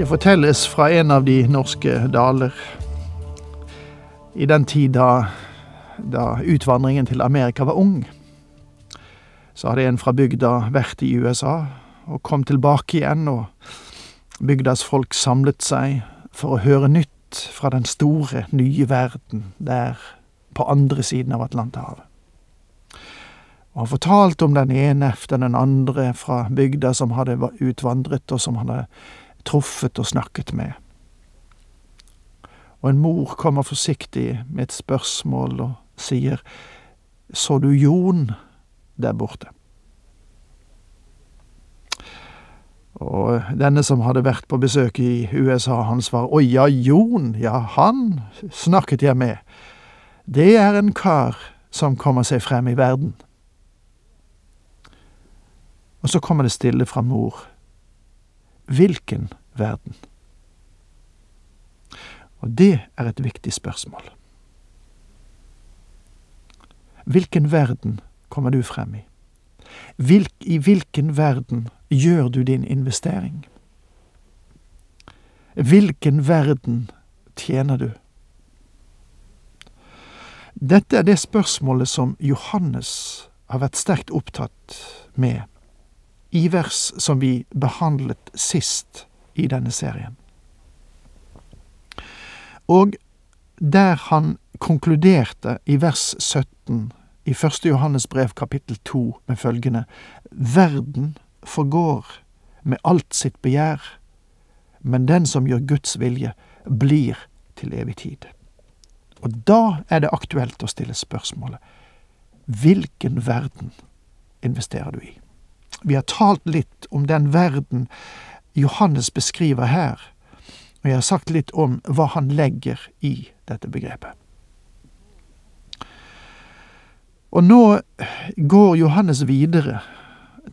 Det fortelles fra en av de norske daler. I den tid da, da utvandringen til Amerika var ung, så hadde en fra bygda vært i USA og kom tilbake igjen, og bygdas folk samlet seg for å høre nytt fra den store, nye verden der på andre siden av Atlanterhavet. Og han fortalte om den ene efter den andre fra bygda som hadde utvandret, og som hadde truffet og snakket med. Og en mor kommer forsiktig med et spørsmål og sier, Så du Jon der borte? Og denne som hadde vært på besøk i USA, han svarer, Å ja, Jon, ja, han snakket jeg med. Det er en kar som kommer seg frem i verden. Og så kommer det stille fra mor. Hvilken verden? Og det er et viktig spørsmål. Hvilken verden kommer du frem i? Hvilk, I hvilken verden gjør du din investering? Hvilken verden tjener du? Dette er det spørsmålet som Johannes har vært sterkt opptatt med i vers som vi behandlet sist i denne serien. Og der han konkluderte i vers 17 i 1. Johannes brev kapittel 2 med følgende Verden forgår med alt sitt begjær, men den som gjør Guds vilje, blir til evig tid. Og da er det aktuelt å stille spørsmålet hvilken verden investerer du i? Vi har talt litt om den verden Johannes beskriver her, og jeg har sagt litt om hva han legger i dette begrepet. Og nå går Johannes videre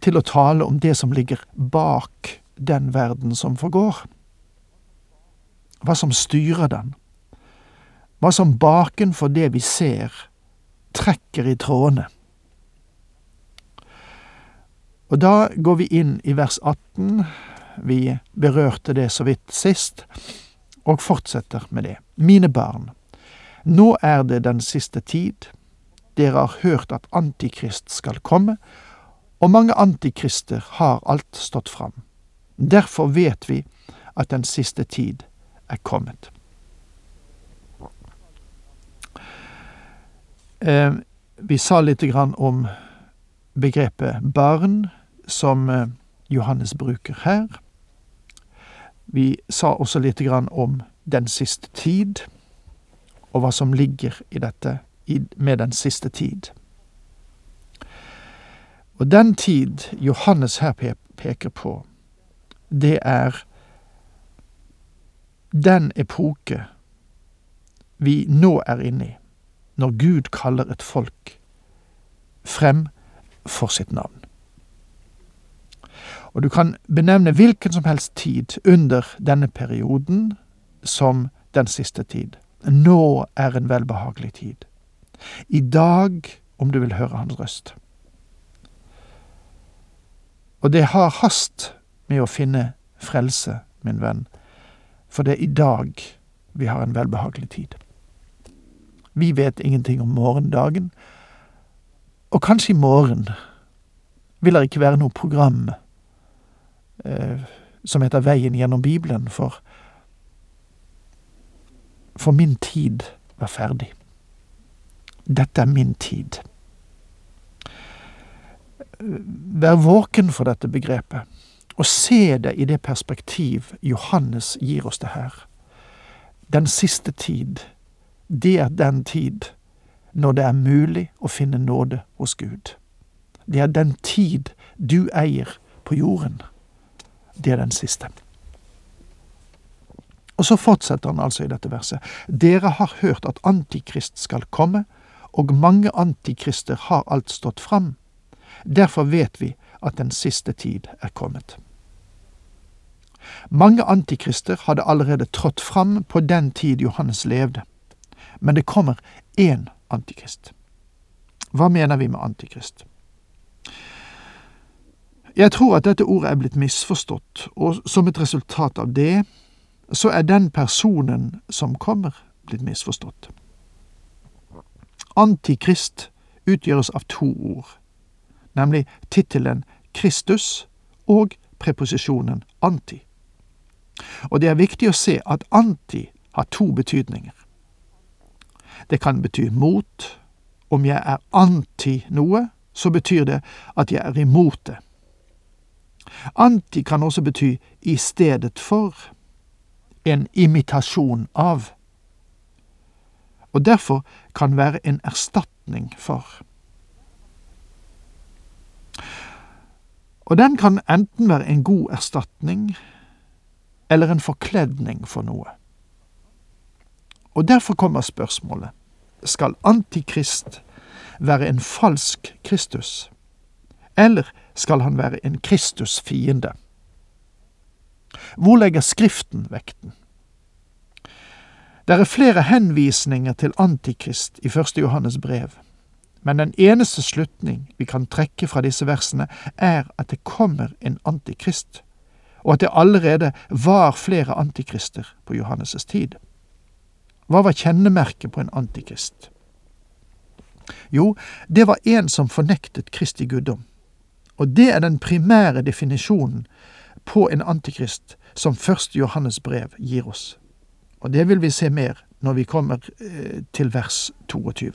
til å tale om det som ligger bak den verden som forgår. Hva som styrer den. Hva som bakenfor det vi ser, trekker i trådene. Og da går vi inn i vers 18. Vi berørte det så vidt sist, og fortsetter med det. Mine barn, nå er det den siste tid. Dere har hørt at Antikrist skal komme, og mange antikrister har alt stått fram. Derfor vet vi at den siste tid er kommet. Eh, vi sa lite grann om begrepet barn, som eh, Johannes bruker her. Vi sa også lite grann om den siste tid, og hva som ligger i dette med den siste tid. Og den tid Johannes her peker på, det er den epoke vi nå er inne i, når Gud kaller et folk frem for sitt navn. Og du kan benevne hvilken som helst tid under denne perioden som den siste tid. Nå er en velbehagelig tid. I dag, om du vil høre hans røst. Og det har hast med å finne frelse, min venn, for det er i dag vi har en velbehagelig tid. Vi vet ingenting om morgendagen, og kanskje i morgen vil det ikke være noe program som heter Veien gjennom Bibelen, for for min tid var ferdig. Dette er min tid. Vær våken for dette begrepet, og se det i det perspektiv Johannes gir oss det her. Den siste tid, det er den tid når det er mulig å finne nåde hos Gud. Det er den tid du eier på jorden. Det er den siste. Og så fortsetter han altså i dette verset. Dere har hørt at Antikrist skal komme, og mange antikrister har alt stått fram. Derfor vet vi at den siste tid er kommet. Mange antikrister hadde allerede trådt fram på den tid Johannes levde, men det kommer én antikrist. Hva mener vi med antikrist? Jeg tror at dette ordet er blitt misforstått, og som et resultat av det, så er den personen som kommer, blitt misforstått. Antikrist utgjøres av to ord, nemlig tittelen Kristus og preposisjonen anti. Og det er viktig å se at anti har to betydninger. Det kan bety mot. Om jeg er anti noe, så betyr det at jeg er imot det. Anti kan også bety i stedet for, en imitasjon av, og derfor kan være en erstatning for. Og den kan enten være en god erstatning eller en forkledning for noe. Og derfor kommer spørsmålet skal Antikrist være en falsk Kristus, eller skal han være en Kristusfiende? Hvor legger Skriften vekten? Det er flere henvisninger til Antikrist i første Johannes brev, men den eneste slutning vi kan trekke fra disse versene, er at det kommer en antikrist, og at det allerede var flere antikrister på Johannes' tid. Hva var kjennemerket på en antikrist? Jo, det var en som fornektet Kristi guddom. Og det er den primære definisjonen på en antikrist som første Johannes brev gir oss. Og det vil vi se mer når vi kommer eh, til vers 22.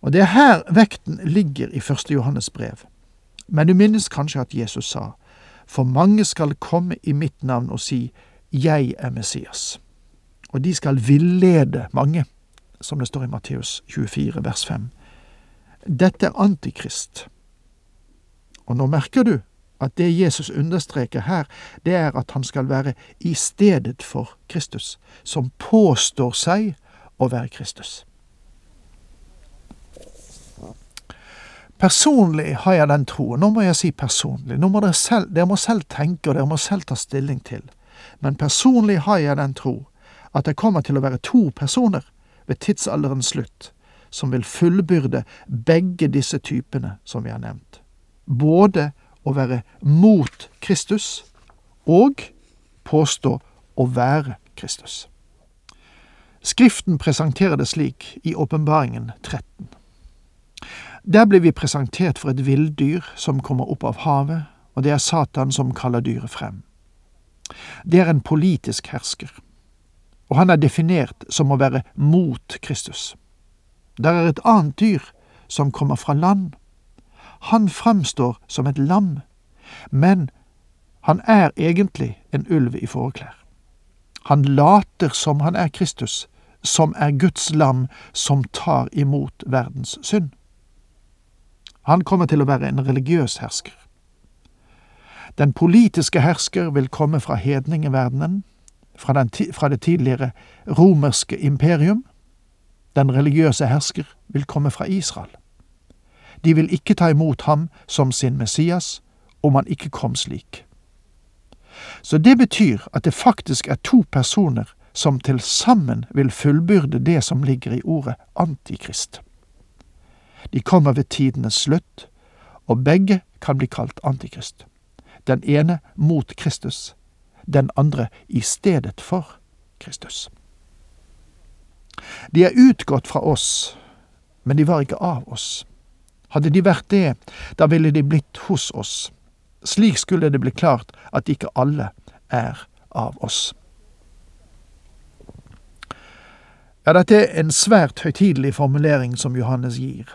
Og det er her vekten ligger i første Johannes brev. Men du minnes kanskje at Jesus sa, for mange skal komme i mitt navn og si, Jeg er Messias og de skal villede mange, som det står i Matteus 24, vers 5. Dette er antikrist. Og nå merker du at det Jesus understreker her, det er at han skal være i stedet for Kristus, som påstår seg å være Kristus. Personlig har jeg den troen. Nå må jeg si personlig. Nå må dere, selv, dere må selv tenke, og dere må selv ta stilling til. Men personlig har jeg den tro at det kommer til å være to personer ved tidsalderens slutt som vil fullbyrde begge disse typene som vi har nevnt. Både å være mot Kristus og påstå å være Kristus. Skriften presenterer det slik i Åpenbaringen 13. Der blir vi presentert for et villdyr som kommer opp av havet, og det er Satan som kaller dyret frem. Det er en politisk hersker og han er definert som å være mot Kristus. Der er et annet dyr som kommer fra land. Han fremstår som et lam, men han er egentlig en ulv i fåreklær. Han later som han er Kristus, som er Guds lam som tar imot verdens synd. Han kommer til å være en religiøs hersker. Den politiske hersker vil komme fra hedningeverdenen, fra, fra det tidligere romerske imperium. Den religiøse hersker vil komme fra Israel. De vil ikke ta imot ham som sin Messias, om han ikke kom slik. Så det betyr at det faktisk er to personer som til sammen vil fullbyrde det som ligger i ordet antikrist. De kommer ved tidenes slutt, og begge kan bli kalt antikrist. Den ene mot Kristus, den andre i stedet for Kristus. De er utgått fra oss, men de var ikke av oss. Hadde de vært det, da ville de blitt hos oss. Slik skulle det bli klart at ikke alle er av oss. Ja, dette er en svært høytidelig formulering som Johannes gir.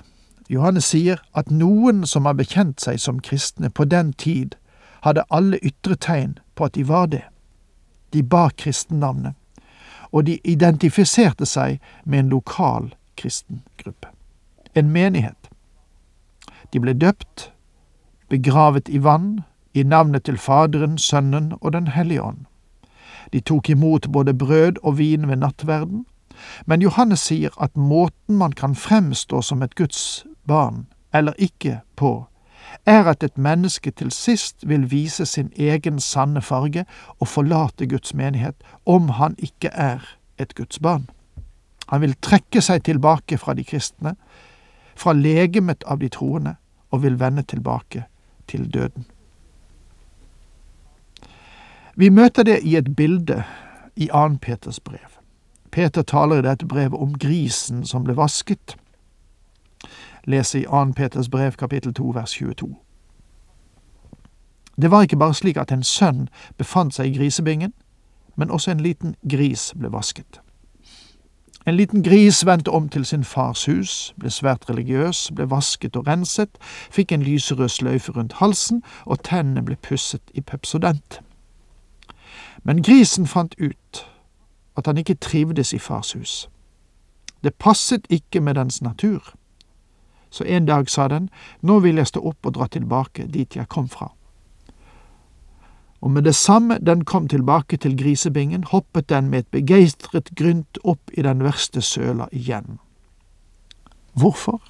Johannes sier at noen som har bekjent seg som kristne på den tid, hadde alle ytre tegn på at de var det. De bar kristennavnet, og de identifiserte seg med en lokal kristen gruppe. En menighet. De ble døpt, begravet i vann, i navnet til Faderen, Sønnen og Den hellige ånd. De tok imot både brød og vin ved nattverden. Men Johannes sier at måten man kan fremstå som et Guds barn, eller ikke, på, er at et menneske til sist vil vise sin egen sanne farge og forlate Guds menighet, om han ikke er et Guds barn. Han vil trekke seg tilbake fra de kristne, fra legemet av de troende, og vil vende tilbake til døden. Vi møter det i et bilde i 2. Peters brev. Peter taler i dette brevet om grisen som ble vasket. Les i 2. Peters brev kapittel 2 vers 22. Det var ikke bare slik at en sønn befant seg i grisebingen, men også en liten gris ble vasket. En liten gris vendte om til sin fars hus, ble svært religiøs, ble vasket og renset, fikk en lyserød sløyfe rundt halsen, og tennene ble pusset i pepsodent. Men grisen fant ut at han ikke trivdes i fars hus. Det passet ikke med dens natur. Så en dag sa den, nå vil jeg stå opp og dra tilbake dit jeg kom fra. Og med det samme den kom tilbake til grisebingen, hoppet den med et begeistret grynt opp i den verste søla igjen. Hvorfor?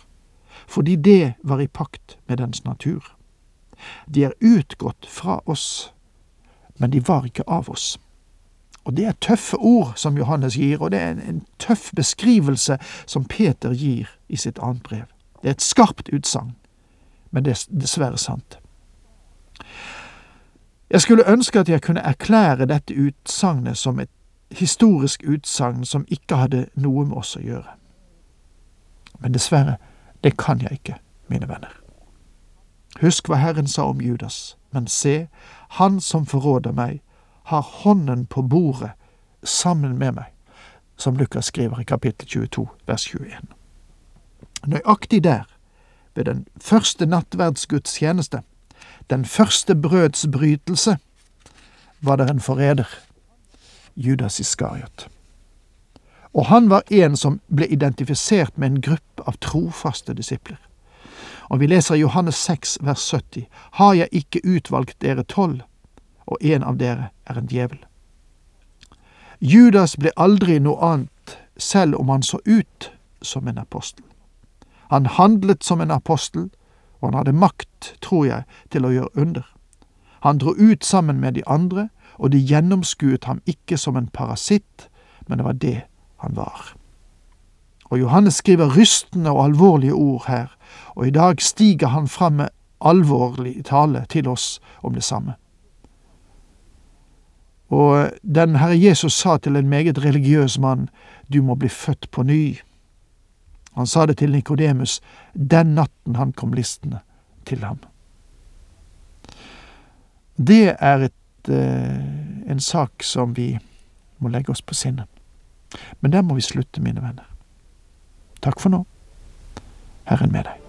Fordi det var i pakt med dens natur. De er utgått fra oss, men de var ikke av oss. Og det er tøffe ord som Johannes gir, og det er en, en tøff beskrivelse som Peter gir i sitt annet brev. Det er et skarpt utsagn, men det er dessverre sant. Jeg skulle ønske at jeg kunne erklære dette utsagnet som et historisk utsagn som ikke hadde noe med oss å gjøre. Men dessverre, det kan jeg ikke, mine venner. Husk hva Herren sa om Judas, men se, han som forråder meg, har hånden på bordet sammen med meg, som Lukas skriver i kapittel 22, vers 21. Nøyaktig der, ved den første nattverdsgudstjeneste, den første brødsbrytelse, var det en forræder, Judas Iskariot. Og han var en som ble identifisert med en gruppe av trofaste disipler. Og vi leser i Johannes 6, vers 70, Har jeg ikke utvalgt dere tolv, og en av dere er en djevel. Judas ble aldri noe annet, selv om han så ut som en apostel. Han handlet som en apostel, og han hadde makt, tror jeg, til å gjøre under. Han dro ut sammen med de andre, og de gjennomskuet ham ikke som en parasitt, men det var det han var. Og Johannes skriver rystende og alvorlige ord her, og i dag stiger han fram med alvorlig tale til oss om det samme. Og den Herre Jesus sa til en meget religiøs mann, du må bli født på ny. Han sa det til Nikodemus den natten han kom listende til ham. Det er et, eh, en sak som vi må legge oss på sinnet. Men der må vi slutte, mine venner. Takk for nå. Herren med deg.